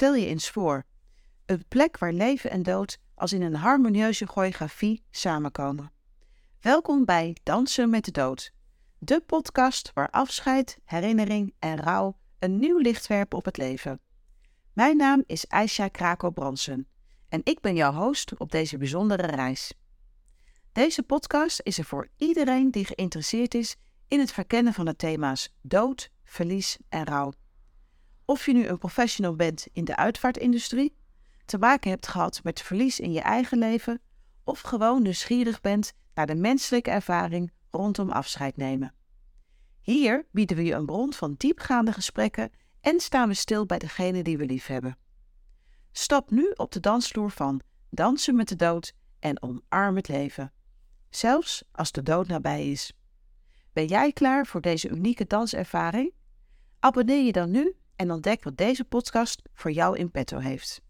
Stel je eens voor, een plek waar leven en dood als in een harmonieuze choreografie samenkomen. Welkom bij Dansen met de Dood, de podcast waar afscheid, herinnering en rouw een nieuw licht werpen op het leven. Mijn naam is Aisha Krako-Bransen en ik ben jouw host op deze bijzondere reis. Deze podcast is er voor iedereen die geïnteresseerd is in het verkennen van de thema's dood, verlies en rouw. Of je nu een professional bent in de uitvaartindustrie, te maken hebt gehad met verlies in je eigen leven, of gewoon nieuwsgierig bent naar de menselijke ervaring rondom afscheid nemen. Hier bieden we je een bron van diepgaande gesprekken en staan we stil bij degene die we lief hebben. Stap nu op de dansvloer van Dansen met de dood en omarm het leven. Zelfs als de dood nabij is. Ben jij klaar voor deze unieke danservaring? Abonneer je dan nu en ontdek wat deze podcast voor jou in petto heeft.